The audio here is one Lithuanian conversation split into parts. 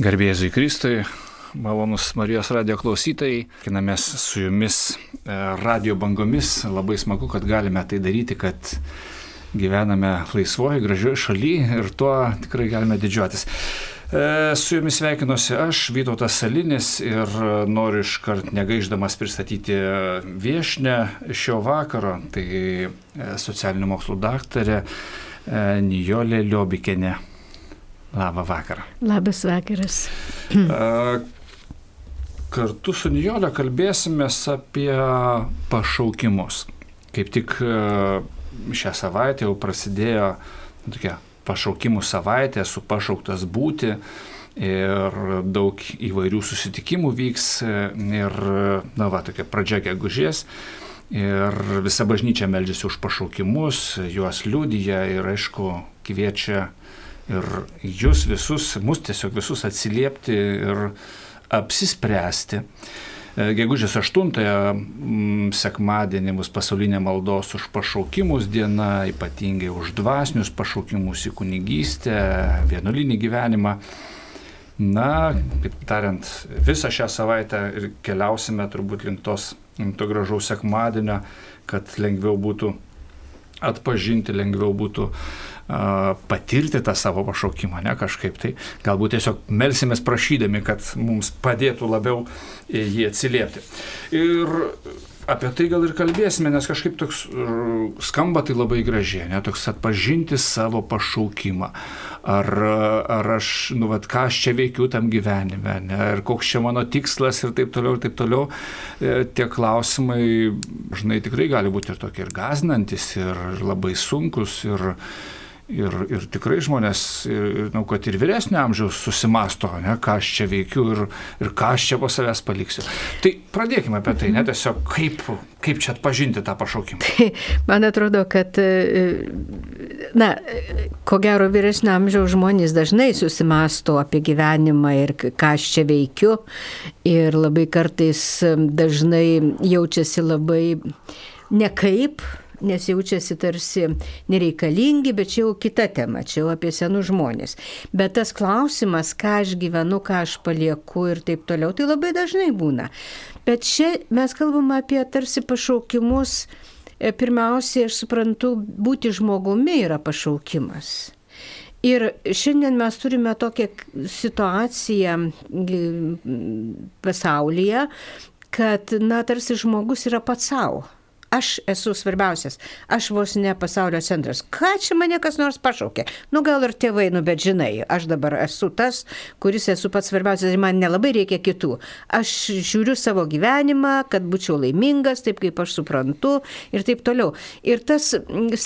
Garbėzui Kristui, malonus Marijos radio klausytojai, kinamės su jumis e, radio bangomis, labai smagu, kad galime tai daryti, kad gyvename laisvoje, gražioje šalyje ir tuo tikrai galime didžiuotis. E, su jumis sveikinuosi aš, Vytautas Salinis ir noriu iškart negaiždamas pristatyti viešnę šio vakaro, tai e, socialinių mokslų daktarė Nijolė Liobikenė. Labą vakarą. Labas vakaras. Kartu su Nijolė kalbėsime apie pašaukimus. Kaip tik šią savaitę jau prasidėjo tokia pašaukimų savaitė, esu pašauktas būti ir daug įvairių susitikimų vyks ir, na va, tokia pradžia gegužės. Ir visa bažnyčia meldžiasi už pašaukimus, juos liūdija ir aišku kviečia ir jūs visus, mus tiesiog visus atsiliepti ir apsispręsti. E, gegužės 8-ąją mm, sekmadienį bus pasaulinė maldos už pašaukimus diena, ypatingai už dvasinius pašaukimus į kunigystę, vienuolinį gyvenimą. Na, kaip tariant, visą šią savaitę ir keliausime turbūt link tos, to gražaus sekmadienio, kad lengviau būtų atpažinti, lengviau būtų patirti tą savo pašaukimą, ne kažkaip tai. Galbūt tiesiog melsimės prašydami, kad mums padėtų labiau jį atsiliepti. Ir apie tai gal ir kalbėsime, nes kažkaip toks skamba tai labai gražiai, ne, toks atpažinti savo pašaukimą. Ar, ar aš, nu, vat, ką aš čia veikiu tam gyvenime, ne, ir koks čia mano tikslas ir taip toliau, ir taip toliau. E, tie klausimai, žinai, tikrai gali būti ir tokie ir gazinantis, ir labai sunkus, ir, Ir, ir tikrai žmonės, nu, kad ir vyresnio amžiaus susimasto, ne, ką aš čia veikiu ir, ir ką aš čia po savęs paliksiu. Tai pradėkime apie tai, ne tiesiog kaip, kaip čia atpažinti tą pašaukimą. Tai man atrodo, kad, na, ko gero vyresnio amžiaus žmonės dažnai susimasto apie gyvenimą ir ką aš čia veikiu ir labai kartais dažnai jaučiasi labai nekaip nes jaučiasi tarsi nereikalingi, bet čia jau kita tema, čia jau apie senus žmonės. Bet tas klausimas, ką aš gyvenu, ką aš palieku ir taip toliau, tai labai dažnai būna. Bet čia mes kalbame apie tarsi pašaukimus. E, Pirmiausia, aš suprantu, būti žmogumi yra pašaukimas. Ir šiandien mes turime tokią situaciją pasaulyje, kad, na, tarsi žmogus yra pats savo aš esu svarbiausias, aš vos ne pasaulio centras. Ką čia mane kas nors pašaukė? Nu gal ir tėvai, nu bet žinai, aš dabar esu tas, kuris esu pats svarbiausias ir man nelabai reikia kitų. Aš žiūriu savo gyvenimą, kad būčiau laimingas, taip kaip aš suprantu ir taip toliau. Ir tas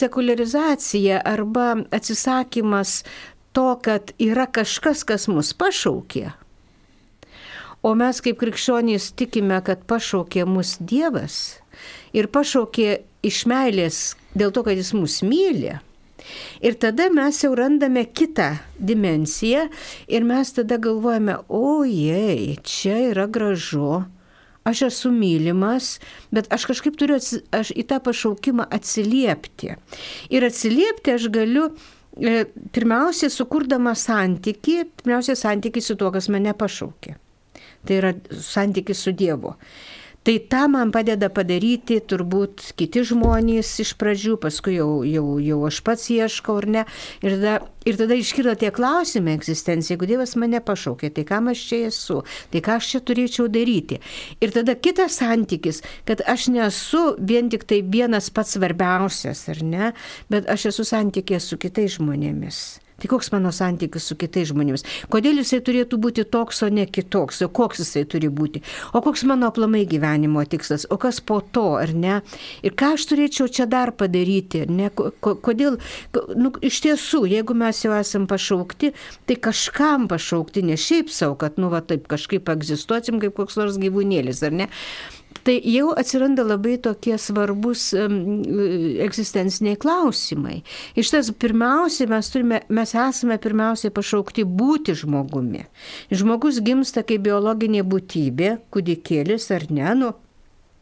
sekularizacija arba atsisakymas to, kad yra kažkas, kas mus pašaukė. O mes kaip krikščionys tikime, kad pašaukė mus Dievas ir pašaukė iš meilės dėl to, kad jis mus myli. Ir tada mes jau randame kitą dimensiją ir mes tada galvojame, ojei, čia yra gražu, aš esu mylimas, bet aš kažkaip turiu atsi, aš į tą pašaukimą atsiliepti. Ir atsiliepti aš galiu e, pirmiausia, sukurdama santyki, pirmiausia, santyki su tuo, kas mane pašaukė. Tai yra santykis su Dievu. Tai tą man padeda padaryti turbūt kiti žmonės iš pradžių, paskui jau, jau, jau aš pats ieškau ar ne. Ir tada, ir tada iškyla tie klausimai egzistencija, jeigu Dievas mane pašaukė, tai kam aš čia esu, tai ką aš čia turėčiau daryti. Ir tada kitas santykis, kad aš nesu vien tik tai vienas pats svarbiausias, ar ne, bet aš esu santykė su kitais žmonėmis. Tai koks mano santykis su kitais žmonėmis? Kodėl jisai turėtų būti toks, o ne kitoks? O koks jisai turi būti? O koks mano aplamai gyvenimo tikslas? O kas po to, ar ne? Ir ką aš turėčiau čia dar padaryti? Ne? Kodėl? Nu, iš tiesų, jeigu mes jau esam pašaukti, tai kažkam pašaukti, ne šiaip savo, kad, nu, va taip kažkaip egzistuosim kaip koks nors gyvūnėlis, ar ne? Tai jau atsiranda labai tokie svarbus egzistenciniai klausimai. Iš tas pirmiausia, mes, turime, mes esame pirmiausiai pašaukti būti žmogumi. Žmogus gimsta kaip biologinė būtybė, kūdikėlis ar ne, nu,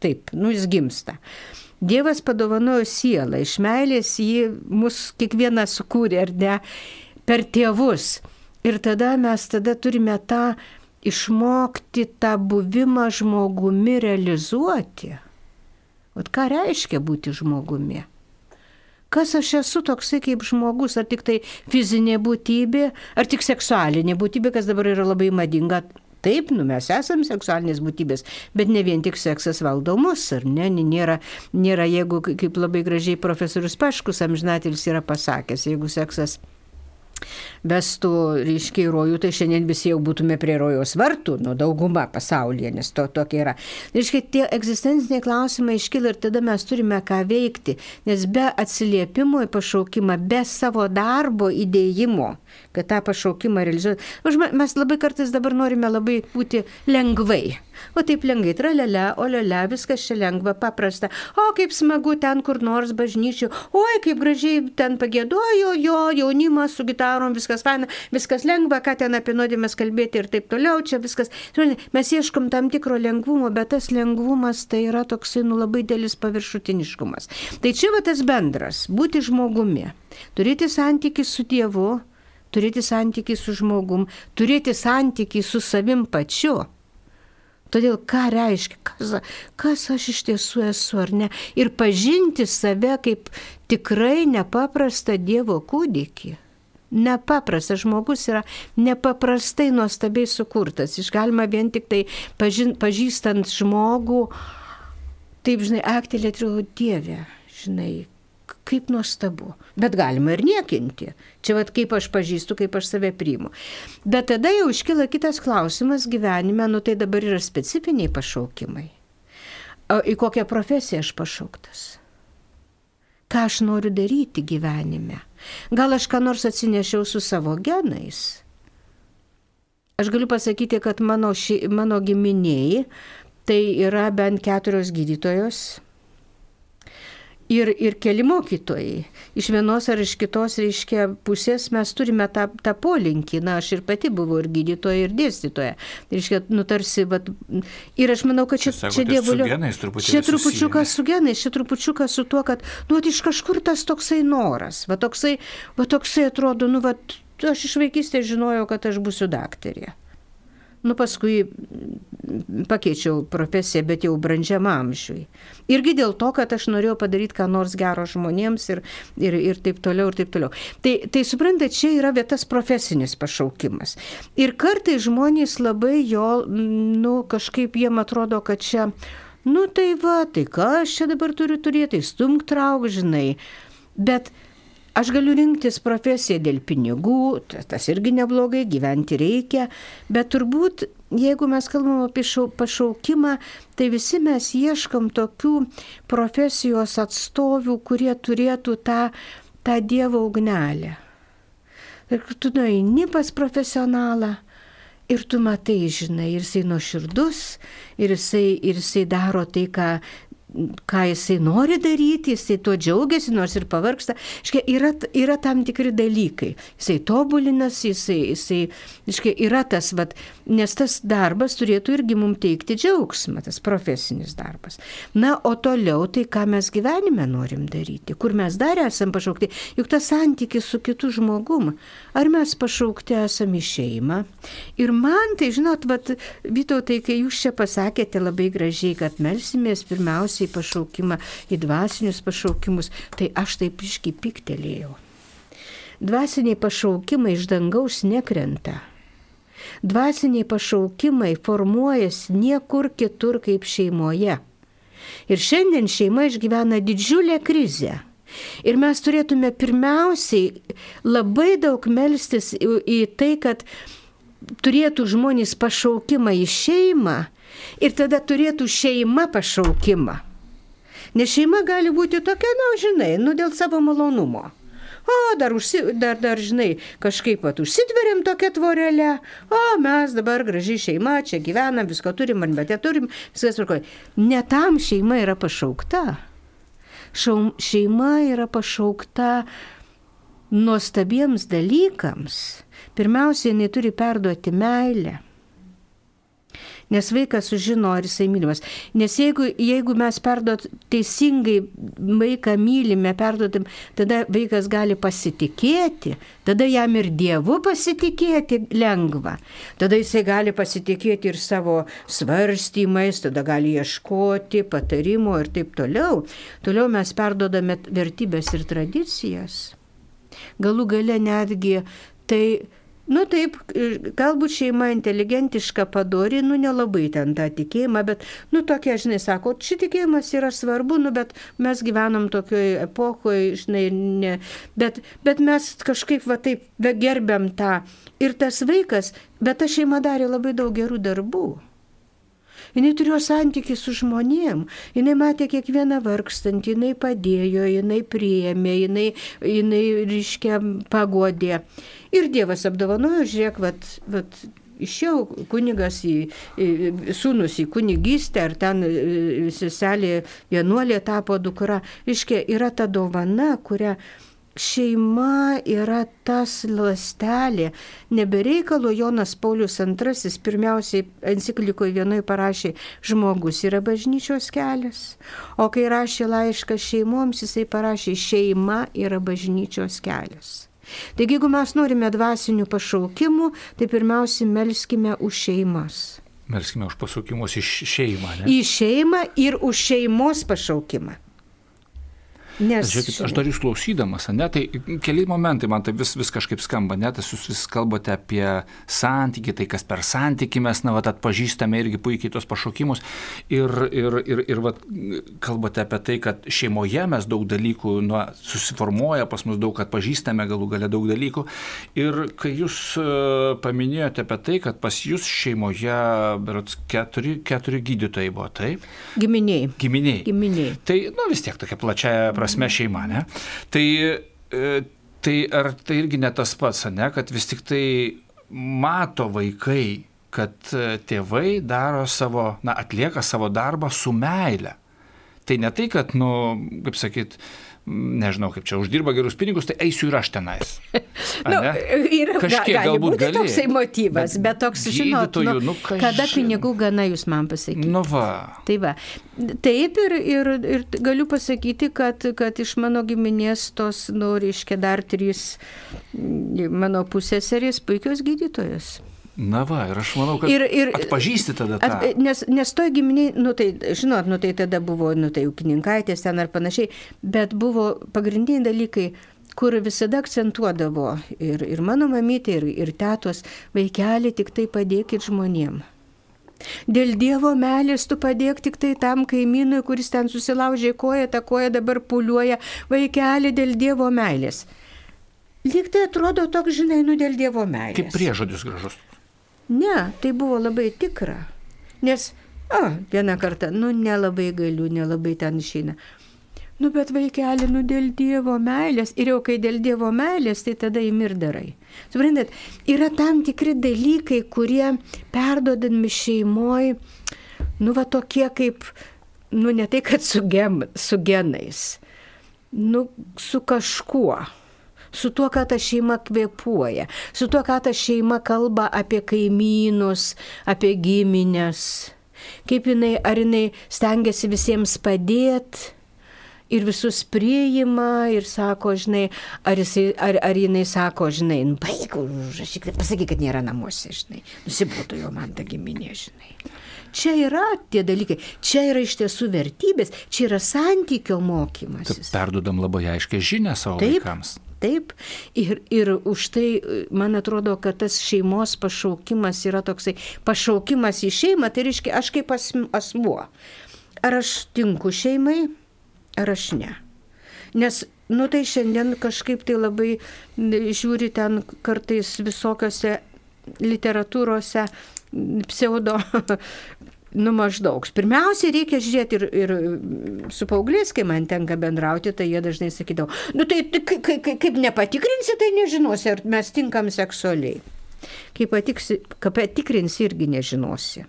taip, nu jis gimsta. Dievas padovanojo sielą, iš meilės jį mus kiekvieną sukūrė ar ne per tėvus. Ir tada mes tada turime tą išmokti tą buvimą žmogumi realizuoti. O ką reiškia būti žmogumi? Kas aš esu toksai kaip žmogus, ar tik tai fizinė būtybė, ar tik seksualinė būtybė, kas dabar yra labai madinga. Taip, nu mes esame seksualinės būtybės, bet ne vien tik seksas valdo mus, ar ne? Nėra, nėra jeigu, kaip labai gražiai profesorius Paškus amžinatilis yra pasakęs, jeigu seksas vestų, reiškia, į rojų, tai šiandien visi jau būtume prie rojos vartų, nu dauguma pasaulyje, nes to tokia yra. Reiškia, tie egzistenciniai klausimai iškyla ir tada mes turime ką veikti, nes be atsiliepimo į pašaukimą, be savo darbo įdėjimo, kad tą pašaukimą realizuoti, mes labai kartais dabar norime labai būti lengvai. O taip lengvai, tralele, olele, viskas čia lengva, paprasta. O kaip smagu ten kur nors bažnyčių, oi kaip gražiai ten pagėdojo jo jaunimas su gitarom, viskas faina, viskas lengva, ką ten apie nuodėmės kalbėti ir taip toliau, čia viskas. Mes ieškom tam tikro lengvumo, bet tas lengvumas tai yra toksai nu labai dėlis paviršutiniškumas. Tai čia va tas bendras - būti žmogumi, turėti santykių su Dievu, turėti santykių su žmogum, turėti santykių su savim pačiu. Todėl ką reiškia, kas, kas aš iš tiesų esu ar ne. Ir pažinti save kaip tikrai nepaprastą Dievo kūdikį. Nepaprastas žmogus yra nepaprastai nuostabiai sukurtas. Išgalima vien tik tai pažin, pažįstant žmogų, taip žinai, aktelėti, Dieve, žinai, kaip nuostabu. Bet galima ir niekinti. Čia vad kaip aš pažįstu, kaip aš save priimu. Bet tada jau iškyla kitas klausimas gyvenime, nu tai dabar yra specifiniai pašaukimai. Į kokią profesiją aš pašauktas? Ką aš noriu daryti gyvenime? Gal aš ką nors atsinešiau su savo genais? Aš galiu pasakyti, kad mano, ši, mano giminiai tai yra bent keturios gydytojos, ir, ir keli mokytojai. Iš vienos ar iš kitos, reiškia, pusės mes turime tą, tą polinkį. Na, aš ir pati buvau ir gydytoja, ir dėstytoja. Reiškia, nutarsi, bet... Ir aš manau, kad čia, čia, čia dievulio... Čia trupučiuką su genais, čia trupučiuką su tuo, kad, nu, iš kažkur tas toksai noras. Va toksai, va toksai atrodo, nu, va, aš iš vaikystės žinojau, kad aš būsiu daktarė. Nu, paskui pakeičiau profesiją, bet jau brandžiam amžiui. Irgi dėl to, kad aš norėjau padaryti ką nors gero žmonėms ir, ir, ir taip toliau, ir taip toliau. Tai, tai suprantate, čia yra vietas profesinis pašaukimas. Ir kartai žmonės labai jo, nu, kažkaip jiem atrodo, kad čia, nu tai va, tai ką aš čia dabar turiu turėti, stumk trauk, žinai. Bet Aš galiu rinktis profesiją dėl pinigų, tas irgi neblogai, gyventi reikia, bet turbūt, jeigu mes kalbam apie pašaukimą, tai visi mes ieškam tokių profesijos atstovių, kurie turėtų tą, tą Dievo ugnelę. Ir tu nueini pas profesionalą. Ir tu matai, žinai, ir jisai nuoširdus, ir jisai, ir jisai daro tai, ką ką jisai nori daryti, jisai tuo džiaugiasi, nors ir pavarksta. Iškia, yra, yra tam tikri dalykai. Jisai tobulinasi, jisai, jisai iškia, yra tas, vat, nes tas darbas turėtų irgi mums teikti džiaugsmą, tas profesinis darbas. Na, o toliau tai, ką mes gyvenime norim daryti, kur mes dar esam pašaukti, juk tas santykis su kitu žmogum, ar mes pašaukti esame į šeimą. Ir man tai, žinot, vat, Vytautai, kai jūs čia pasakėte labai gražiai, kad melsimės pirmiausia, į pašaukimą, į dvasinius pašaukimus, tai aš taip iški piktelėjau. Dvasiniai pašaukimai iš dangaus nekrenta. Dvasiniai pašaukimai formuojasi niekur kitur kaip šeimoje. Ir šiandien šeima išgyvena didžiulę krizę. Ir mes turėtume pirmiausiai labai daug melstis į tai, kad turėtų žmonės pašaukimą į šeimą ir tada turėtų šeima pašaukimą. Nes šeima gali būti tokia, na, žinai, nu dėl savo malonumo. O, dar, užsi, dar, dar, žinai, kažkaip pat užsitveriam tokią tvorelę, o mes dabar gražiai šeima, čia gyvenam, visko turim, ar bet turim, viskas tvarko. Ne tam šeima yra pašaukta. Šaum, šeima yra pašaukta nuostabiems dalykams. Pirmiausia, jinai turi perduoti meilę. Nes vaikas sužino, ar jisai mylimas. Nes jeigu, jeigu mes perdot teisingai vaiką mylime, perdotim, tada vaikas gali pasitikėti, tada jam ir Dievu pasitikėti lengva. Tada jisai gali pasitikėti ir savo svarstymais, tada gali ieškoti patarimo ir taip toliau. Toliau mes perdodame vertybės ir tradicijas. Galų gale netgi tai Nu taip, galbūt šeima inteligentiška padori, nu nelabai ten tą tikėjimą, bet, nu tokia, žinai, sako, ši tikėjimas yra svarbu, nu bet mes gyvenam tokioje epochoje, žinai, ne, bet, bet mes kažkaip va taip gerbiam tą. Ir tas vaikas, bet ta šeima darė labai daug gerų darbų. Jis turėjo santykių su žmonėm, jinai matė kiekvieną vargstantį, jinai padėjo, jinai priėmė, jinai, jinai ryškia pagodė. Ir Dievas apdovanojo, žiūrėk, vat, vat, išėjau kunigas į, į sūnus į kunigystę, ar ten seselė vienuolė tapo dukra. Iškia, yra ta dovana, kurią šeima yra tas lastelė. Nebereikalo Jonas Paulius II pirmiausiai enciklikoje vienoje parašė, žmogus yra bažnyčios kelias. O kai rašė laišką šeimoms, jisai parašė, šeima yra bažnyčios kelias. Taigi, jeigu mes norime dvasinių pašaukimų, tai pirmiausia, melskime už šeimas. Melskime už pašaukimus iš šeimą. Ne? Į šeimą ir už šeimos pašaukimą. Nes... Žiūrėkit, aš dar jūs klausydamas, ne, tai keli momentai man tai vis, vis kažkaip skamba, net jūs vis kalbate apie santykį, tai kas per santykį mes, na, vat, atpažįstame irgi puikiai tos pašokimus ir, ir, ir, ir vat, kalbate apie tai, kad šeimoje mes daug dalykų, nu, susiformuoja, pas mus daug atpažįstame galų gale daug dalykų ir kai jūs e, paminėjote apie tai, kad pas jūs šeimoje, berots, keturi, keturi gydytojai buvo, taip? Giminiai. Giminiai. Giminiai. Tai, nu, vis tiek tokia plačia prasme šeima, ne? Tai, e, tai ar tai irgi ne tas pats, ne, kad vis tik tai mato vaikai, kad e, tėvai daro savo, na, atlieka savo darbą su meile. Tai ne tai, kad, nu, kaip sakyt, nežinau, kaip čia uždirba gerus pinigus, tai eisiu ir aš tenais. nu, yra, Kažkiek gali galbūt gali. toksai motyvas, bet, bet toks, žinot, nu, nu, kada pinigų gana jūs man pasakykite. Nu va. Tai va. Taip ir, ir, ir galiu pasakyti, kad, kad iš mano giminės tos, nu, reiškia, dar trys mano pusėserės puikios gydytojos. Na va, ir aš manau, kad ir, ir, atpažįsti tada tą. At, nes, nes to giminiai, nu tai, žinot, nu tai tada buvo, nu tai ūkininkaitės ten ar panašiai, bet buvo pagrindiniai dalykai, kur visada akcentuodavo ir, ir mano mamytė, ir, ir tėtos, vaikeli tik tai padėkit žmonėm. Dėl Dievo meilės tu padėk tik tai tam kaimynui, kuris ten susilaužė koją, ta koja dabar puliuoja, vaikeli dėl Dievo meilės. Lyg tai atrodo toks, žinai, nu dėl Dievo meilės. Kaip priežodis gražus. Ne, tai buvo labai tikra. Nes, a, vieną kartą, nu nelabai galiu, nelabai ten išeina. Nu, bet vaikeli, nu dėl Dievo meilės. Ir jau kai dėl Dievo meilės, tai tada įmirdarai. Suprantat, yra tam tikri dalykai, kurie perdodami šeimoje, nu va tokie kaip, nu ne tai, kad su, gem, su genais, nu su kažkuo su tuo, ką ta šeima kvepuoja, su tuo, ką ta šeima kalba apie kaimynus, apie giminės, kaip jinai, ar jinai stengiasi visiems padėti ir visus priima ir sako, žinai, ar, jisai, ar, ar jinai sako, žinai, nu, baig, užrašyk, pasakyk, kad nėra namuose, žinai, nusibūtų jau man ta giminė, žinai. Čia yra tie dalykai, čia yra iš tiesų vertybės, čia yra santykio mokymas. Perdodam labai aiškiai žinę savo Taip, vaikams taip. Ir, ir už tai, man atrodo, kad tas šeimos pašaukimas yra toksai, pašaukimas į šeimą, tai reiškia aš kaip asmuo. Ar aš tinku šeimai, ar aš ne. Nes, nu tai šiandien kažkaip tai labai žiūri ten kartais visokiose literatūrose pseudo Nu maždaug. Pirmiausia, reikia žiūrėti ir, ir su paaugliais, kai man tenka bendrauti, tai jie dažnai sakydavo, nu tai, kaip, kaip nepatikrinsi, tai nežinosi, ar mes tinkam seksualiai. Kai patiksi, patikrinsi, irgi nežinosi.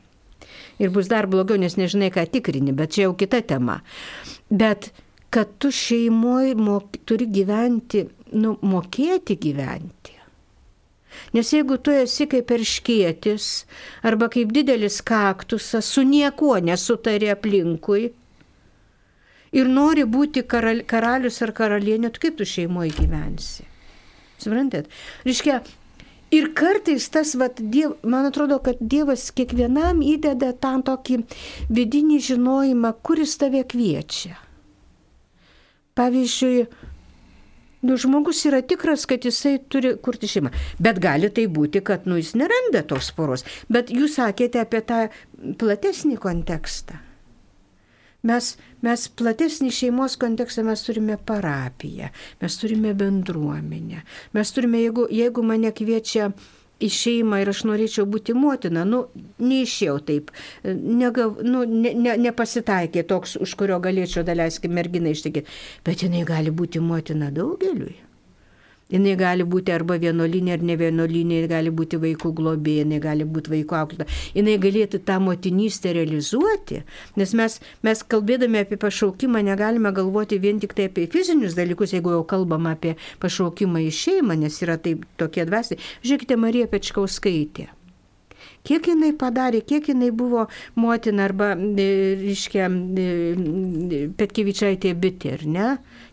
Ir bus dar blogiau, nes nežinai, ką tikrini, bet čia jau kita tema. Bet kad tu šeimoje turi gyventi, nu, mokėti gyventi. Nes jeigu tu esi kaip perškėtis arba kaip didelis kaktusas, su niekuo nesutari aplinkui ir nori būti karal, karalius ar karalienė, tu kaip tu šeimoje gyvensi? Suprantat? Reiškia, ir kartais tas, vat, diev, man atrodo, kad Dievas kiekvienam įdeda tą tokį vidinį žinojimą, kuris tave kviečia. Pavyzdžiui, nu, žmogus yra tikras, kad jisai turi kurti šeimą. Bet gali tai būti, kad nu, jis neranda tos poros. Bet jūs sakėte apie tą platesnį kontekstą. Mes, mes platesnį šeimos kontekstą mes turime parapiją, mes turime bendruomenę. Mes turime, jeigu, jeigu mane kviečia į šeimą ir aš norėčiau būti motina, nu, neišėjau taip, negav, nu, ne, ne, nepasitaikė toks, už kurio galėčiau daleiskim merginą ištikėti, bet jinai gali būti motina daugeliui. Jis gali būti arba vienolinė, ar ne vienolinė, jis gali būti vaikų globėja, jis gali būti vaikų auklėta. Jis galėtų tą motinystę realizuoti, nes mes, mes kalbėdami apie pašaukimą negalime galvoti vien tik tai apie fizinius dalykus, jeigu jau kalbam apie pašaukimą į šeimą, nes yra taip tokie dvasiai. Žiūrėkite, Marija Pečkauskaitė. Kiek jinai padarė, kiek jinai buvo motina arba, e, reiškia, e, Petkevičiaitė bitė, ar ne?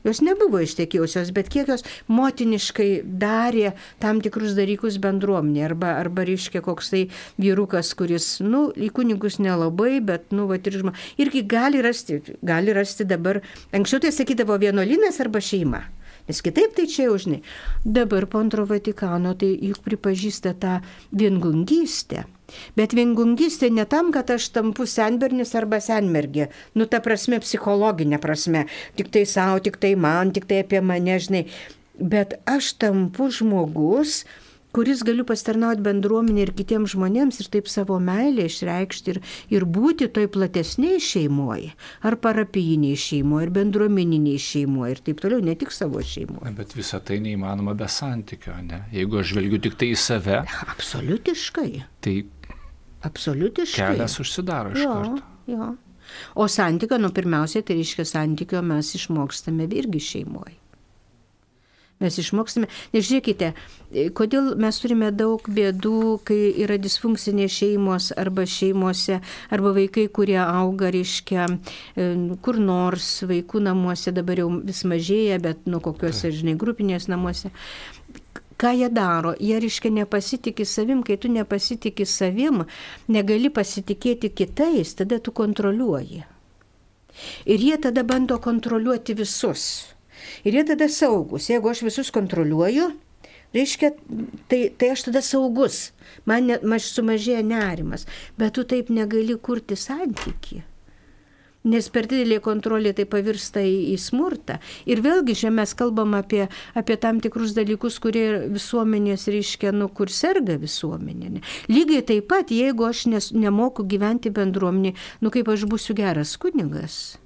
Jos nebuvo ištekėjusios, bet kiek jos motiniškai darė tam tikrus dalykus bendruomenė. Arba, arba reiškia koks tai vyrukas, kuris, nu, į kunigus nelabai, bet, nu, va, ir žmonės. Irgi gali rasti, gali rasti dabar, anksčiau tai sakydavo vienuolinas arba šeima. Nes kitaip tai čia jau žinai. Dabar po antro Vatikano tai juk pripažįsta tą viengungystę. Bet viengungystė ne tam, kad aš tampu senbernis arba senmergė. Nu, ta prasme, psichologinė prasme. Tik tai savo, tik tai man, tik tai apie mane, žinai. Bet aš tampu žmogus, kuris galiu pastarnauti bendruomenė ir kitiems žmonėms ir taip savo meilę išreikšti ir, ir būti toj platesniai šeimoje, ar parapijiniai šeimoje, ar bendruomeniniai šeimoje ir taip toliau, ne tik savo šeimoje. Bet visa tai neįmanoma be santykio, ne? Jeigu aš žvelgiu tik tai į save. Absoliutiškai. Tai Absoliutiškai. Kelias užsidaro iš jo, karto. Jo. O santykio, nu pirmiausia, tai reiškia santykio mes išmokstame irgi šeimoje. Mes išmokstame, nežiūrėkite, kodėl mes turime daug bėdų, kai yra disfunkcinės šeimos arba šeimose, arba vaikai, kurie auga, reiškia, e, kur nors vaikų namuose, dabar jau vis mažėja, bet nu kokiuose, žinai, grupinės namuose ką jie daro? Jie, reiškia, nepasitikė savim, kai tu nepasitikė savim, negali pasitikėti kitais, tada tu kontroliuoji. Ir jie tada bando kontroliuoti visus. Ir jie tada saugus. Jeigu aš visus kontroliuoju, reiškia, tai, tai aš tada saugus. Man, ne, man sumažėja nerimas. Bet tu taip negali kurti santyki. Nes per didelė kontrolė tai pavirsta į, į smurtą. Ir vėlgi čia mes kalbam apie, apie tam tikrus dalykus, kurie visuomenės reiškia, nu, kur serga visuomenė. Lygiai taip pat, jeigu aš nes, nemoku gyventi bendruomenį, nu kaip aš būsiu geras kunigas.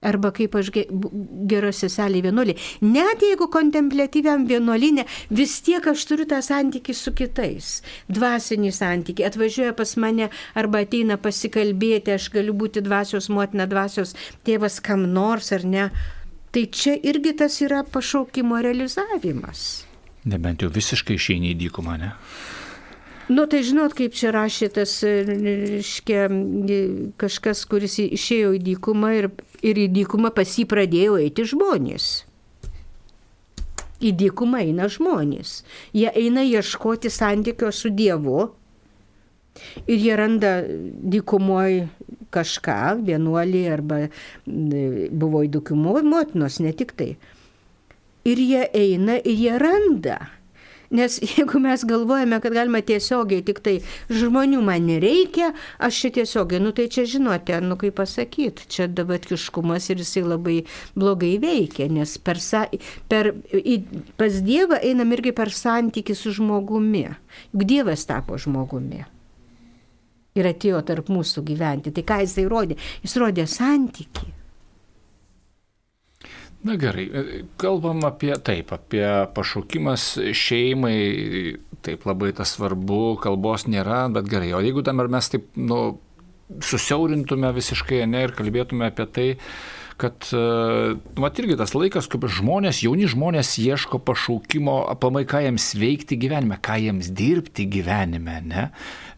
Arba kaip aš gera seselė vienuolė. Net jeigu kontemplatyviam vienuolinė, vis tiek aš turiu tą santykį su kitais. Dvasinį santykį. Atvažiuoja pas mane arba ateina pasikalbėti, aš galiu būti dvasios motina, dvasios tėvas kam nors ar ne. Tai čia irgi tas yra pašaukimo realizavimas. Nebent jau visiškai išeini į dykumą, ne? Nu, tai žinot, kaip čia rašė tas, reiškia, kažkas, kuris išėjo į dykumą ir, ir į dykumą pas jį pradėjo eiti žmonės. Į dykumą eina žmonės. Jie eina ieškoti santykio su Dievu ir jie randa dykumoje kažką, vienuolį arba buvo į dykumoje motinos, ne tik tai. Ir jie eina ir jie randa Nes jeigu mes galvojame, kad galima tiesiogiai tik tai žmonių man nereikia, aš čia tiesiogiai, nu tai čia žinote, nu kaip pasakyti, čia davatkiškumas ir jisai labai blogai veikia, nes per, per, į, pas Dievą einam irgi per santyki su žmogumi. Juk Dievas tapo žmogumi. Ir atėjo tarp mūsų gyventi. Tai ką jisai rodė? Jis rodė santyki. Na gerai, kalbam apie taip, apie pašaukimas šeimai, taip labai tas svarbu, kalbos nėra, bet gerai, o jeigu tam ir mes taip, nu, susiaurintume visiškai, ne, ir kalbėtume apie tai, kad, mat irgi tas laikas, kaip žmonės, jauni žmonės ieško pašaukimo, apamai, ką jiems veikti gyvenime, ką jiems dirbti gyvenime, ne?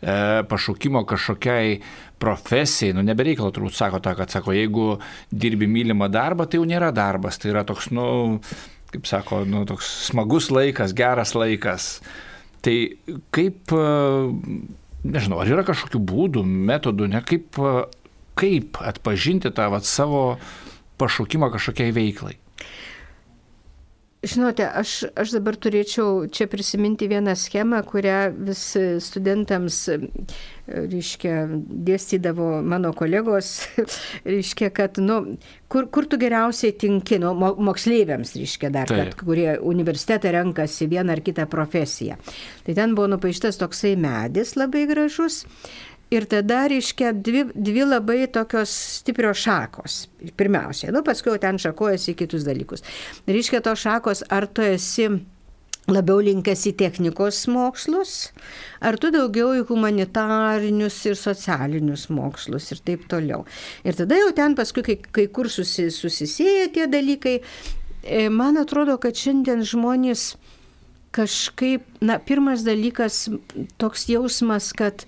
E, pašaukimo kažkokiai profesijai, nu nebereikalo turbūt sako tą, kad sako, jeigu dirbi mylimą darbą, tai jau nėra darbas, tai yra toks, nu, kaip sako, nu, toks smagus laikas, geras laikas. Tai kaip, nežinau, ar yra kažkokių būdų, metodų, ne kaip, kaip atpažinti tą vat, savo pašaukimą kažkokiai veiklai? Žinote, aš, aš dabar turėčiau čia prisiminti vieną schemą, kurią vis studentams, reiškia, dėstydavo mano kolegos, reiškia, kad, nu, kur, kur tu geriausiai tinki, nu, moksleiviams, reiškia, dar, kad, kurie universitetą renkasi vieną ar kitą profesiją. Tai ten buvo nupaištas toksai medis labai gražus Ir tada, reiškia, dvi, dvi labai tokios stiprios šakos. Pirmiausia, nu paskui ten šakojasi į kitus dalykus. Reiškia, tos šakos, ar tu esi labiau linkęs į technikos mokslus, ar tu daugiau į humanitarinius ir socialinius mokslus ir taip toliau. Ir tada jau ten paskui, kai, kai kur susi, susisėja tie dalykai, e, man atrodo, kad šiandien žmonės kažkaip, na, pirmas dalykas toks jausmas, kad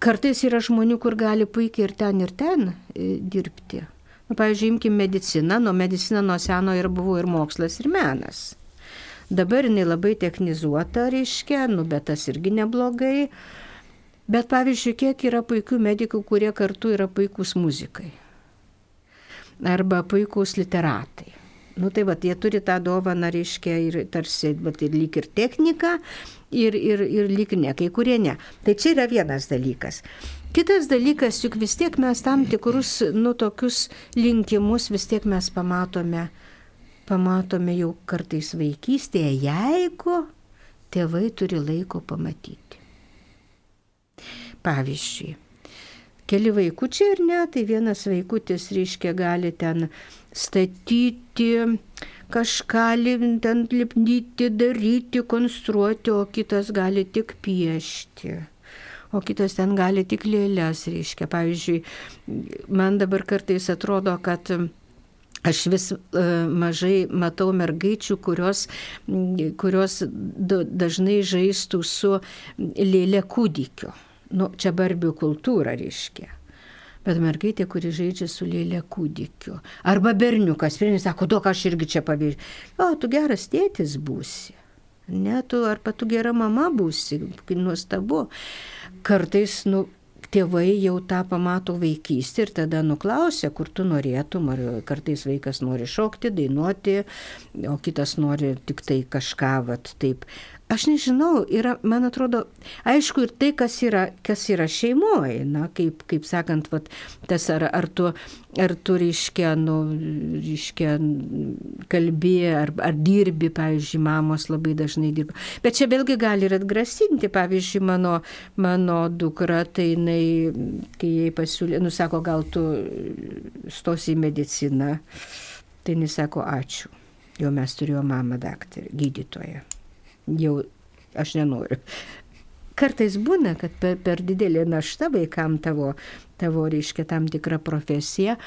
Kartais yra žmonių, kur gali puikiai ir ten, ir ten e, dirbti. Nu, pavyzdžiui, imkim mediciną, nuo medicina nuo seno ir buvo ir mokslas, ir menas. Dabar jinai labai technizuota, reiškia, nu, bet tas irgi neblogai. Bet pavyzdžiui, kiek yra puikių medikų, kurie kartu yra puikūs muzikai. Arba puikūs literatai. Nu tai va, jie turi tą dovaną, reiškia, ir tarsi, bet ir lyg ir technika, ir, ir, ir lyg ne, kai kurie ne. Tai čia yra vienas dalykas. Kitas dalykas, juk vis tiek mes tam tikrus, nu, tokius linkimus vis tiek mes pamatome, pamatome jau kartais vaikystėje, jeigu tėvai turi laiko pamatyti. Pavyzdžiui, keli vaikučiai ir ne, tai vienas vaikutis, reiškia, gali ten statyti, kažką ten lipdyti, daryti, konstruoti, o kitas gali tik piešti. O kitas ten gali tik lėlės, reiškia. Pavyzdžiui, man dabar kartais atrodo, kad Aš vis uh, mažai matau mergaičių, kurios, kurios dažnai žaistų su lėlė kūdikiu. Nu, čia barbių kultūra reiškia bet mergaitė, kuri žaidžia su lėlė kūdikiu. Arba berniukas, pirminis sako, duok aš irgi čia pavyzdžiui. O, tu geras tėtis būsi. Ne, tu arba tu gera mama būsi, nuostabu. Kartais, nu, tėvai jau tą pamato vaikystį ir tada nuklausia, kur tu norėtum, ar kartais vaikas nori šokti, dainuoti, o kitas nori tik tai kažką, vat, taip Aš nežinau, yra, man atrodo, aišku ir tai, kas yra, kas yra šeimoje, na, kaip, kaip sakant, vat, tas ar, ar tu, ar tu reiškia, nu, reiškia, kalbė, ar, ar dirbi, pavyzdžiui, mamos labai dažnai dirba. Bet čia vėlgi gali ir atgrasinti, pavyzdžiui, mano, mano dukra, tai jinai, kai jai pasiūlė, nusako, gal tu stosi į mediciną, tai jis sako, ačiū. Jau mes turėjome mamą daktarį, gydytoją jau aš nenoriu. Kartais būna, kad per, per didelė našta vaikam tavo, tavo reiškia tam tikrą profesiją,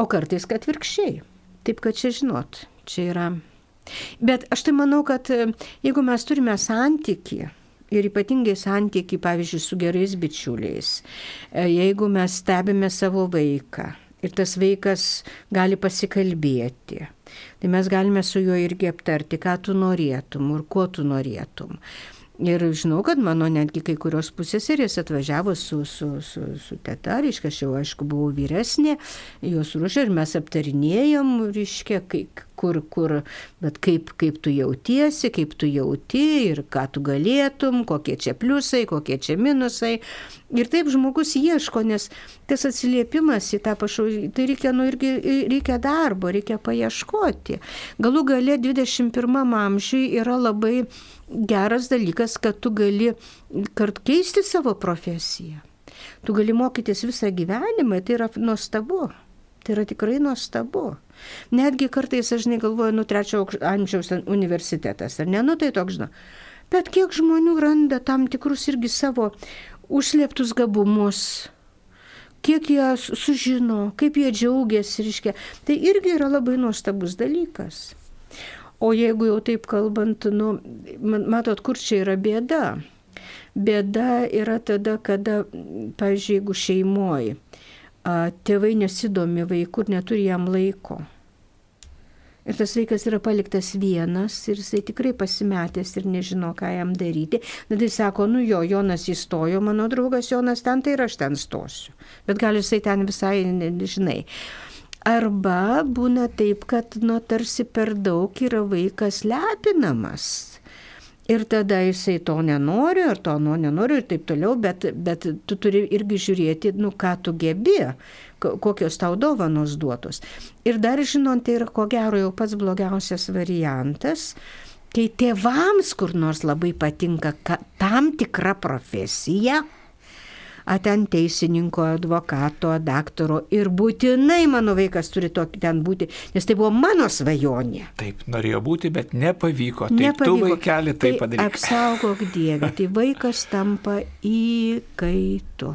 o kartais kad virkščiai. Taip kad čia žinot, čia yra. Bet aš tai manau, kad e, jeigu mes turime santyki, ir ypatingai santyki, pavyzdžiui, su gerais bičiuliais, e, jeigu mes stebime savo vaiką ir tas vaikas gali pasikalbėti, Tai mes galime su juo irgi aptarti, ką tu norėtum ir ko tu norėtum. Ir žinau, kad mano netgi kai kurios pusėserės atvažiavo su, su, su, su teta, reiškia, aš jau aišku buvau vyresnė, jos ruošė ir mes aptarinėjom, reiškia, kaip, kur, kur, bet kaip, kaip tu jautiesi, kaip tu jauti ir ką tu galėtum, kokie čia pliusai, kokie čia minusai. Ir taip žmogus ieško, nes tas atsiliepimas į tą pašaukimą, tai reikia, nu, irgi reikia darbo, reikia paieškoti. Galų gale 21 amžiui yra labai geras dalykas, kad tu gali kart keisti savo profesiją. Tu gali mokytis visą gyvenimą, tai yra nuostabu. Tai yra tikrai nuostabu. Netgi kartais aš negalvoju, nu, trečio amžiaus universitetas, ar ne, nu tai toks, žinau. Bet kiek žmonių randa tam tikrus irgi savo užslėptus gabumus, kiek jie sužino, kaip jie džiaugiasi, reiškia. Tai irgi yra labai nuostabus dalykas. O jeigu jau taip kalbant, nu, matot, kur čia yra bėda? Bėda yra tada, kada, pavyzdžiui, jeigu šeimoji tėvai nesidomi vaikų ir neturi jam laiko. Ir tas vaikas yra paliktas vienas ir jisai tikrai pasimetęs ir nežino, ką jam daryti. Na tai sako, nu jo, Jonas įstojo, mano draugas Jonas ten, tai ir aš ten stosiu. Bet gal jisai ten visai nežinai. Arba būna taip, kad, nu, tarsi per daug yra vaikas lepinamas. Ir tada jisai to nenori, ar to nu, nenori ir taip toliau, bet, bet tu turi irgi žiūrėti, nu ką tu gebi, kokios tau dovanos duotos. Ir dar žinot, tai yra ko gero jau pats blogiausias variantas, kai tėvams kur nors labai patinka tam tikra profesija, a ten teisininko, advokato, daktaro ir būtinai mano vaikas turi tokį ten būti, nes tai buvo mano svajonė. Taip, norėjo būti, bet nepavyko. Taip, nepavyko. tu vaikeli tai, tai padaryti. Apsaugok Dievę, tai vaikas tampa įkaitu.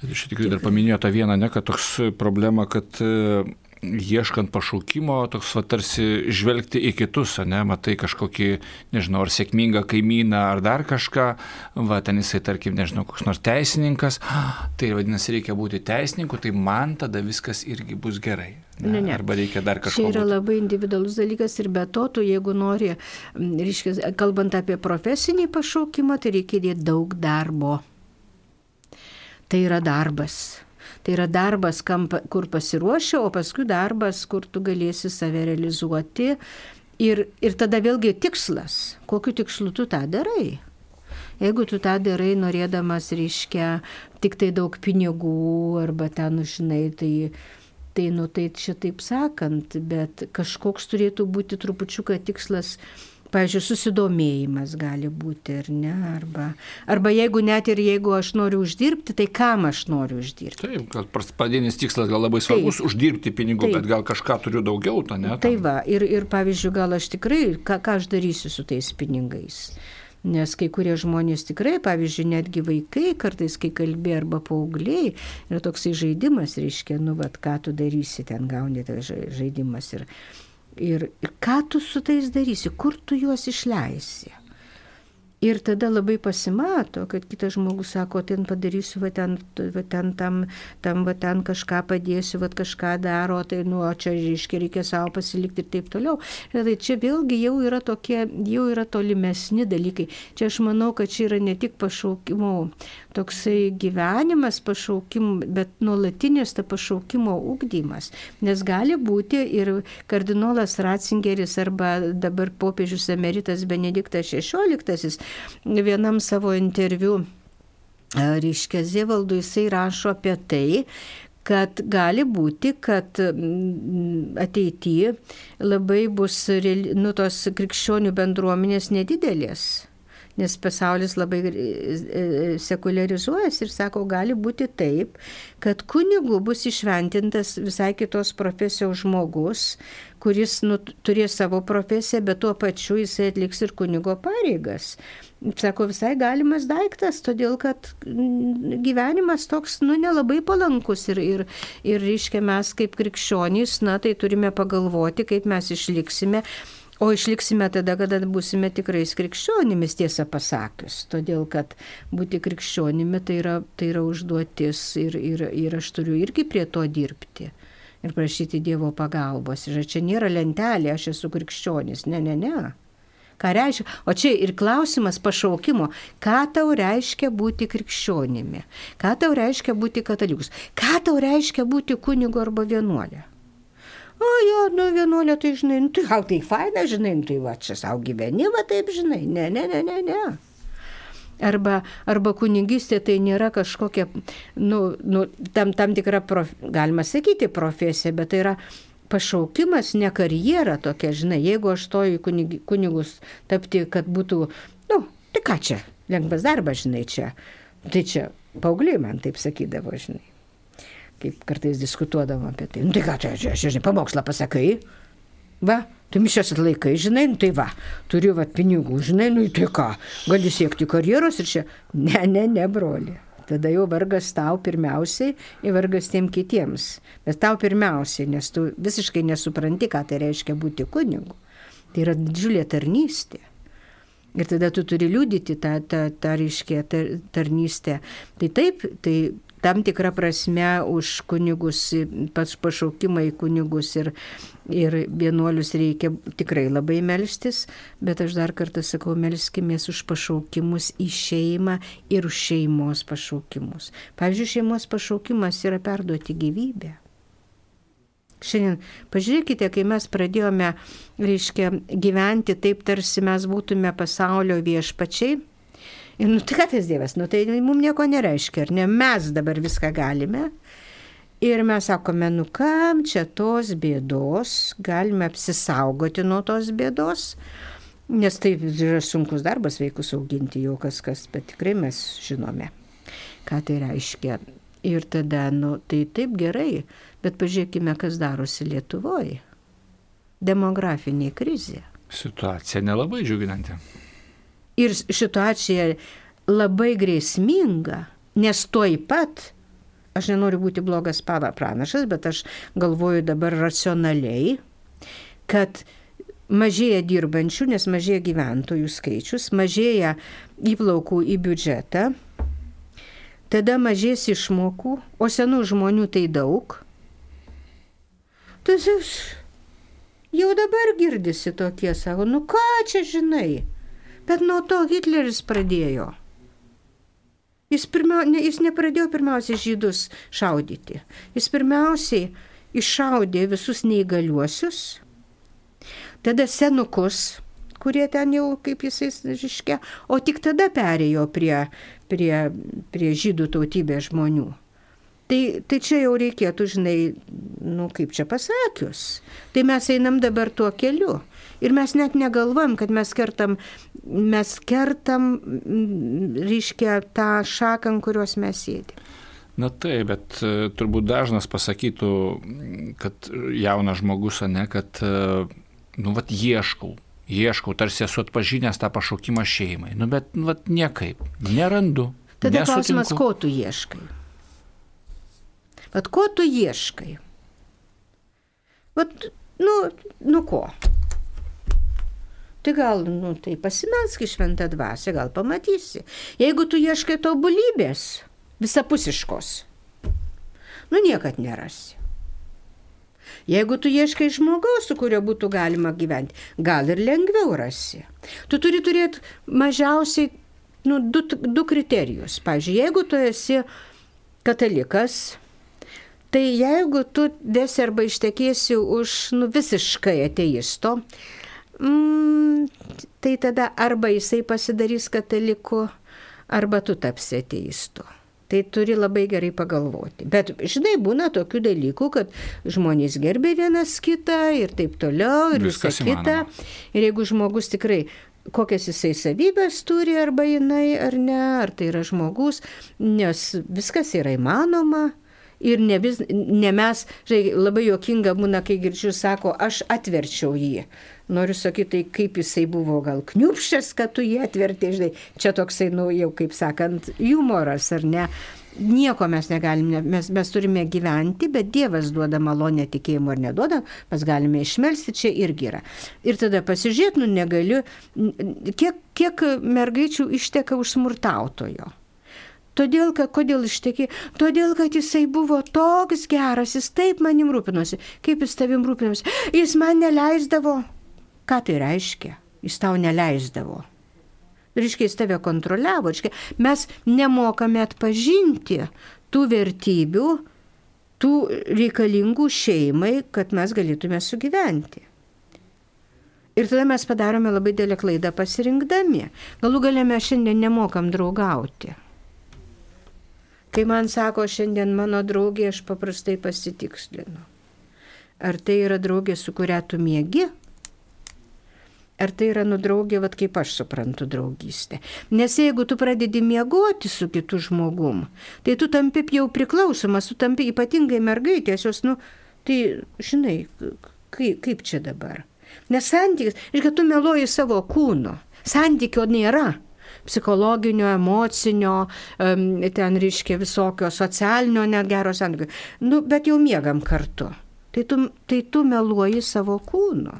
Bet iš tikrųjų dar paminėjo tą vieną, ne, kad toks problema, kad ieškant pašaukimo, toks va, tarsi žvelgti į kitus, ne, matai kažkokį, nežinau, ar sėkmingą kaimyną, ar dar kažką, va, ten jisai, tarkim, nežinau, koks nors teisininkas, tai vadinasi, reikia būti teisininku, tai man tada viskas irgi bus gerai. Ne, ne, ne. Arba reikia dar kažko. Tai yra būti. labai individualus dalykas ir be to, tu jeigu nori, reiškia, kalbant apie profesinį pašaukimą, tai reikia įdėti daug darbo. Tai yra darbas Tai yra darbas, kur pasiruoši, o paskui darbas, kur tu galėsi save realizuoti. Ir, ir tada vėlgi tikslas, kokiu tikslu tu tą darai. Jeigu tu tą darai norėdamas, reiškia, tik tai daug pinigų arba ten, nu, žinai, tai, tai, nu, tai čia taip sakant, bet kažkoks turėtų būti trupučiuką tikslas Pavyzdžiui, susidomėjimas gali būti, ar ne? Arba, arba jeigu net ir jeigu aš noriu uždirbti, tai kam aš noriu uždirbti? Taip, gal pradinis tikslas gal labai svarbus uždirbti pinigų, Taip. bet gal kažką turiu daugiau, to ne? Tai va, ir, ir pavyzdžiui, gal aš tikrai, ką, ką aš darysiu su tais pinigais? Nes kai kurie žmonės tikrai, pavyzdžiui, netgi vaikai kartais, kai kalbė arba paaugliai, yra toksai žaidimas, reiškia, nu, vad, ką tu darysi, ten gauni tą žaidimas. Ir, Ir, ką tu su tais darysi, kur tu juos išleisi. Ir tada labai pasimato, kad kitas žmogus sako, ten padarysiu, va ten, va ten tam, tam, va ten kažką padėsiu, va kažką daro, tai nu, o čia, reiškia, reikia savo pasilikti ir taip toliau. Ir tai čia vėlgi jau yra tokie, jau yra tolimesni dalykai. Čia aš manau, kad čia yra ne tik pašaukimo, toksai gyvenimas pašaukimo, bet nuolatinis ta pašaukimo ugdymas. Nes gali būti ir kardinolas Ratzingeris arba dabar popiežius emeritas Benediktas XVI vienam savo interviu, reiškia, Zevaldui jisai rašo apie tai, kad gali būti, kad ateityje labai bus nu, tos krikščionių bendruomenės nedidelės nes pasaulis labai e, e, sekularizuojasi ir sako, gali būti taip, kad kunigu bus išventintas visai kitos profesijos žmogus, kuris nu, turės savo profesiją, bet tuo pačiu jisai atliks ir kunigo pareigas. Sako, visai galimas daiktas, todėl kad gyvenimas toks, nu, nelabai palankus ir, ir, ir reiškia, mes kaip krikščionys, na, tai turime pagalvoti, kaip mes išliksime. O išliksime tada, kada būsime tikrais krikščionimis, tiesą pasakius. Todėl, kad būti krikščionimi tai yra, tai yra užduotis ir, ir, ir aš turiu irgi prie to dirbti. Ir prašyti Dievo pagalbos. Ir čia nėra lentelė, aš esu krikščionis. Ne, ne, ne. Ką reiškia? O čia ir klausimas pašaukimo. Ką tau reiškia būti krikščionimi? Ką tau reiškia būti katalikus? Ką tau reiškia būti kunigu arba vienuolė? O jo, nu vienuolė, tai žinai, nu, tai gal tai faina, žinai, nu, tai va čia savo gyveni, va taip, žinai, ne, ne, ne, ne, ne. Arba, arba kunigystė tai nėra kažkokia, nu, nu, tam, tam tikra, prof, galima sakyti, profesija, bet tai yra pašaukimas, ne karjera tokia, žinai, jeigu aš stoju kunig, kunigus tapti, kad būtų, nu, tai ką čia, lengvas darbas, žinai, čia. Tai čia paaugliai man taip sakydavo, žinai kaip kartais diskutuodavom apie tai. Nu tai ką, čia, čia, čia žinai, pamokslą pasakai. Va, tu mišios atlaikai, žinai, nu tai va, turiu va pinigų, žinai, nu tai ką, gali siekti karjeros ir čia. Ne, ne, ne, broli. tada jau vargas tau pirmiausiai ir vargas tiem kitiems. Bet tau pirmiausiai, nes tu visiškai nesupranti, ką tai reiškia būti kunigu. Tai yra didžiulė tarnystė. Ir tada tu turi liūdyti tą, tą, tą ryškę tar, tarnystę. Tai taip, tai tam tikrą prasme už kunigus, pats pašaukimą į kunigus ir, ir vienuolius reikia tikrai labai melstis, bet aš dar kartą sakau, melskimės už pašaukimus į šeimą ir už šeimos pašaukimus. Pavyzdžiui, šeimos pašaukimas yra perduoti gyvybę. Šiandien pažiūrėkite, kai mes pradėjome, reiškia, gyventi taip, tarsi mes būtume pasaulio viešpačiai. Ir nu tai ką tas Dievas, nu tai mums nieko nereiškia, ar ne, mes dabar viską galime. Ir mes sakome, nu kam čia tos bėdos, galime apsisaugoti nuo tos bėdos, nes tai yra sunkus darbas vaikus auginti jau kas kas, bet tikrai mes žinome, ką tai reiškia. Ir tada, nu tai taip gerai, Bet pažiūrėkime, kas darosi Lietuvoje. Demografinė krizė. Situacija nelabai džiuginanti. Ir situacija labai grėsminga, nes toj pat, aš nenoriu būti blogas pranašas, bet aš galvoju dabar racionaliai, kad mažėja dirbančių, nes mažėja gyventojų skaičius, mažėja įplaukų į biudžetą, tada mažės išmokų, o senų žmonių tai daug jis jau dabar girdisi tokie, sako, nu ką čia žinai. Bet nuo to Hitleris pradėjo. Jis, pirmia, ne, jis nepradėjo pirmiausiai žydus šaudyti. Jis pirmiausiai iššaudė visus neįgaliuosius, tada senukus, kurie ten jau, kaip jisai žiškia, o tik tada perėjo prie, prie, prie žydų tautybės žmonių. Tai, tai čia jau reikėtų, žinai, nu kaip čia pasakius. Tai mes einam dabar tuo keliu. Ir mes net negalvojam, kad mes kertam, mes kertam, reiškia, tą šaką, ant kurios mes sėdime. Na taip, bet e, turbūt dažnas pasakytų, kad jaunas žmogus, ne, kad, e, nu, vat ieškau, ieškau, tarsi esu atpažinęs tą pašaukimą šeimai. Nu, bet, nu, vat niekaip, nerandu. Tada klausimas, ko tu ieškai? Bet ko tu ieškai? Vat, nu, nu ko? Tai gal, nu, tai pasimelsk į šventą dvasę, gal pamatysi. Jeigu tu ieškai tobulybės, visapusiškos, nu niekad nerasi. Jeigu tu ieškai žmogaus, su kuriuo būtų galima gyventi, gal ir lengviau rasi. Tu turi turėti mažiausiai nu, du, du kriterijus. Pavyzdžiui, jeigu tu esi katalikas, Tai jeigu tu desi arba ištekėsi už nu, visiškai ateisto, mm, tai tada arba jisai pasidarys kataliku, arba tu tapsi ateistu. Tai turi labai gerai pagalvoti. Bet, žinai, būna tokių dalykų, kad žmonės gerbė vienas kitą ir taip toliau, ir visą kitą. Ir jeigu žmogus tikrai kokias jisai savybės turi, arba jinai, ar ne, ar tai yra žmogus, nes viskas yra įmanoma, ir ne, vis, ne mes, žinai, labai juokinga būna, kai girdžiu, sako, aš atverčiau jį. Noriu sakyti, tai kaip jisai buvo gal kniupščias, kad tu jį atvertė, žinai, čia toksai, nu, jau kaip sakant, humoras, ar ne? Nieko mes negalime, mes, mes turime gyventi, bet Dievas duoda malonę tikėjimo ar neduoda, mes galime išmelsti, čia irgi yra. Ir tada pasižiūrėt, nu negaliu, kiek, kiek mergaičių išteka už smurtautojo. Todėl, kad, kodėl ištekė? Todėl, kad jisai buvo toks geras, jis taip manim rūpinosi. Kaip jis tavim rūpinosi? Jis man neleisdavo. Ką tai reiškia? Jis tau neleisdavo. Reiškia, jis tave kontroliavo. Reiškia, mes nemokame atpažinti tų vertybių, tų reikalingų šeimai, kad mes galėtume sugyventi. Ir tada mes padarome labai dėlę klaidą pasirinkdami. Galų galę mes šiandien nemokam draugauti. Kai man sako šiandien mano draugė, aš paprastai pasitikslinu. Ar tai yra draugė, su kuria tu mėgi? Ar tai yra nudraugė, vad kaip aš suprantu draugystę. Nes jeigu tu pradedi miegoti su kitu žmogum, tai tu tampi jau priklausomas, tu tampi ypatingai mergaitės, jos, nu, tai žinai, kaip, kaip čia dabar. Nes santykis, kad tu meluoji savo kūno, santykio nėra. Psichologinio, emocinio, ten reiškia visokio socialinio, net gero santykio. Nu, bet jau miegam kartu. Tai tu, tai tu meluoji savo kūnu.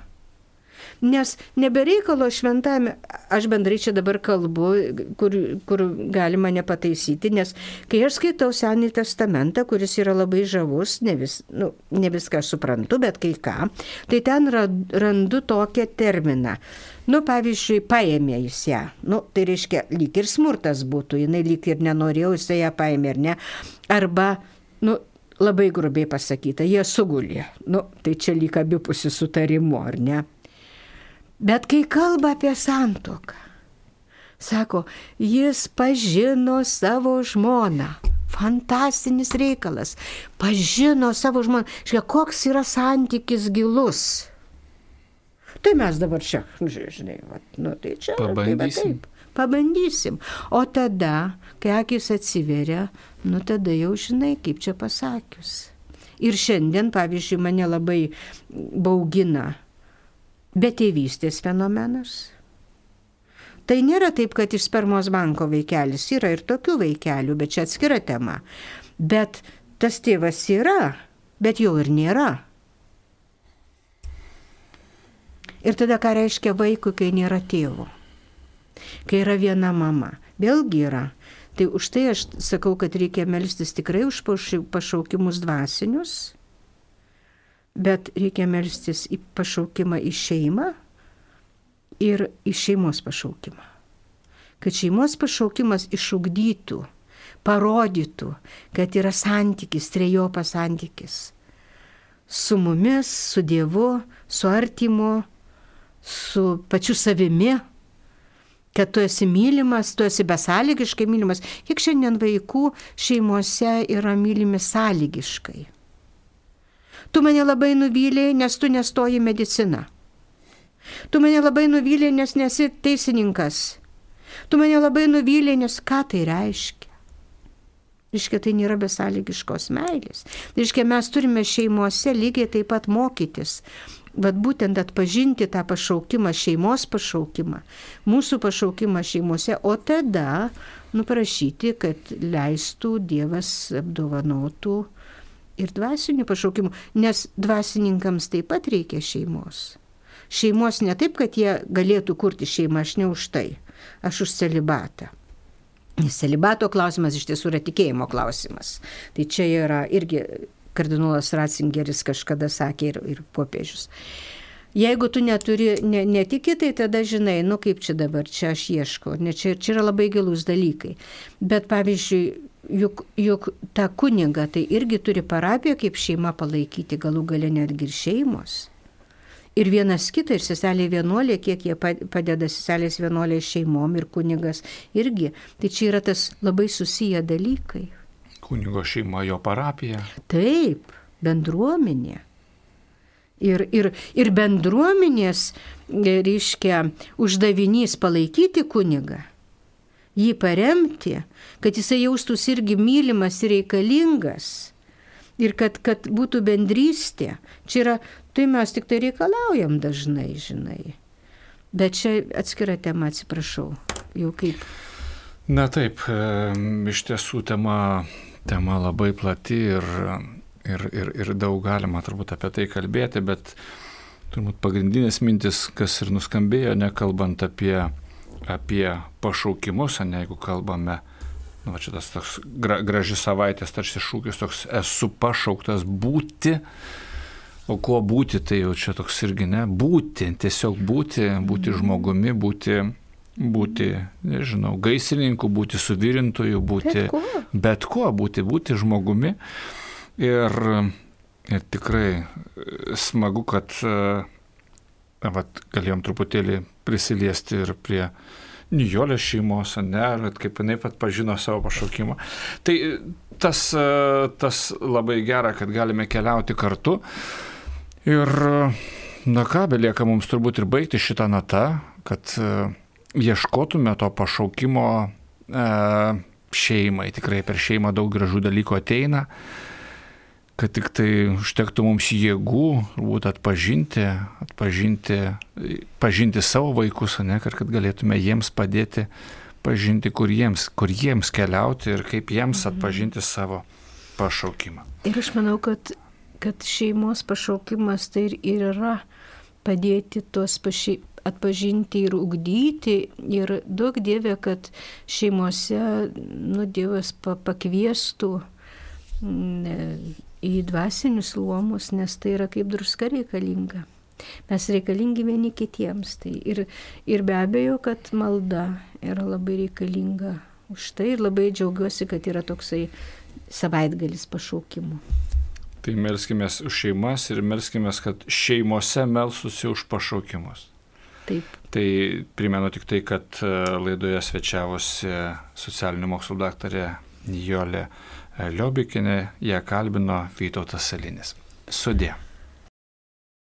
Nes nebereikalo šventame, aš bendrai čia dabar kalbu, kur, kur galima nepataisyti, nes kai aš skaitau Senį testamentą, kuris yra labai žavus, ne, vis, nu, ne viską suprantu, bet kai ką, tai ten randu tokią terminą. Nu, pavyzdžiui, paėmė jis ją. Nu, tai reiškia, lyg ir smurtas būtų, jinai lyg ir nenorėjo, jis ją paėmė ar ne. Arba, nu, labai grubiai pasakyta, jie sugulė. Nu, tai čia lyg abipusi sutarimu, ar ne? Bet kai kalba apie santoką, sako, jis pažino savo žmoną. Fantastinis reikalas. Pažino savo žmoną. Žiūrėk, koks yra santykis gilus. Tai mes dabar čia, nu, žinai, va, nu, tai čia. Pabandysim. Tai, va, taip, pabandysim. O tada, kai akis atsiveria, nu tada jau žinai, kaip čia pasakius. Ir šiandien, pavyzdžiui, mane labai baugina Bet tėvystės fenomenas. Tai nėra taip, kad iš spermos banko vaikelis yra ir tokių vaikelių, bet čia atskira tema. Bet tas tėvas yra, bet jo ir nėra. Ir tada ką reiškia vaikui, kai nėra tėvo? Kai yra viena mama. Vėlgi yra. Tai už tai aš sakau, kad reikia melstis tikrai už pašaukimus dvasinius bet reikia melstis į pašaukimą į šeimą ir į šeimos pašaukimą. Kad šeimos pašaukimas išugdytų, parodytų, kad yra santykis, trejopas santykis. Su mumis, su Dievu, su artimu, su pačiu savimi, kad tu esi mylimas, tu esi besąlygiškai mylimas. Kiek šiandien vaikų šeimose yra mylimi sąlygiškai. Tu mane labai nuvylėjai, nes tu nestoji mediciną. Tu mane labai nuvylėjai, nes nesi teisininkas. Tu mane labai nuvylėjai, nes ką tai reiškia? Reiškia, tai nėra besąlygiškos meilės. Reiškia, mes turime šeimose lygiai taip pat mokytis. Vat būtent atpažinti tą pašaukimą, šeimos pašaukimą, mūsų pašaukimą šeimose, o tada nuprašyti, kad leistų Dievas apdovanotų ir dvasinių pašaukimų, nes dvasininkams taip pat reikia šeimos. Šeimos ne taip, kad jie galėtų kurti šeimą, aš ne už tai, aš už celibatą. Nes celibato klausimas iš tiesų yra tikėjimo klausimas. Tai čia yra irgi kardinolas Ratzingeris kažkada sakė ir, ir popiežius. Jeigu tu neturi, ne, netiki, tai tada žinai, nu kaip čia dabar, čia aš ieškau, ne, čia, čia yra labai gilus dalykai. Bet pavyzdžiui, juk, juk tą kunigą tai irgi turi parapiją kaip šeima palaikyti, galų gale netgi ir šeimos. Ir vienas kitą, ir seselė vienuolė, kiek jie padeda seselės vienuolė šeimom ir kunigas irgi. Tai čia yra tas labai susiję dalykai. Kunigo šeima, jo parapija. Taip, bendruomenė. Ir, ir, ir bendruomenės, reiškia, uždavinys palaikyti kunigą jį paremti, kad jisai jaustųsi irgi mylimas ir reikalingas. Ir kad, kad būtų bendrystė. Čia yra, tai mes tik tai reikalaujam dažnai, žinai. Bet čia atskira tema, atsiprašau. Jau kaip. Na taip, iš tiesų tema, tema labai plati ir, ir, ir, ir daug galima turbūt apie tai kalbėti, bet turbūt pagrindinės mintis, kas ir nuskambėjo, nekalbant apie apie pašaukimus, ne jeigu kalbame, nu, čia tas toks gra, graži savaitės tarsi šūkis, toks esu pašauktas būti, o kuo būti, tai jau čia toks irgi ne, būti, tiesiog būti, būti žmogumi, būti, būti, nežinau, gaisrininku, būti suvirintoju, būti bet kuo, bet kuo būti, būti žmogumi. Ir, ir tikrai smagu, kad vat, galėjom truputėlį prisiliesti ir prie Nijolės šeimos, ne, kaip jinai pat pažino savo pašaukimą. Tai tas, tas labai gera, kad galime keliauti kartu. Ir, na ką, belieka mums turbūt ir baigti šitą natą, kad ieškotume to pašaukimo šeimai. Tikrai per šeimą daug gražų dalykų ateina kad tik tai užtektų mums jėgų, turbūt atpažinti, atpažinti, pažinti savo vaikus, ne, kad, galėtume jiems padėti atpažinti, kur jiems, kur jiems keliauti ir kaip jiems atpažinti savo pašaukimą. Ir aš manau, kad, kad šeimos pašaukimas tai ir yra padėti tuos paši, atpažinti ir ugdyti. Ir daug dievė, kad šeimose nu, Dievas pakviestų mm, į dvasinius luomus, nes tai yra kaip druska reikalinga. Mes reikalingi vieni kitiems. Tai ir, ir be abejo, kad malda yra labai reikalinga už tai ir labai džiaugiuosi, kad yra toksai savaitgalis pašaukimų. Tai melskime už šeimas ir melskime, kad šeimose melstusi už pašaukimus. Taip. Tai primenu tik tai, kad e, laidoje svečiavosi socialinių mokslų daktarė Jolė Liobikinė, ją kalbino Vytautas Salinis. Sudė.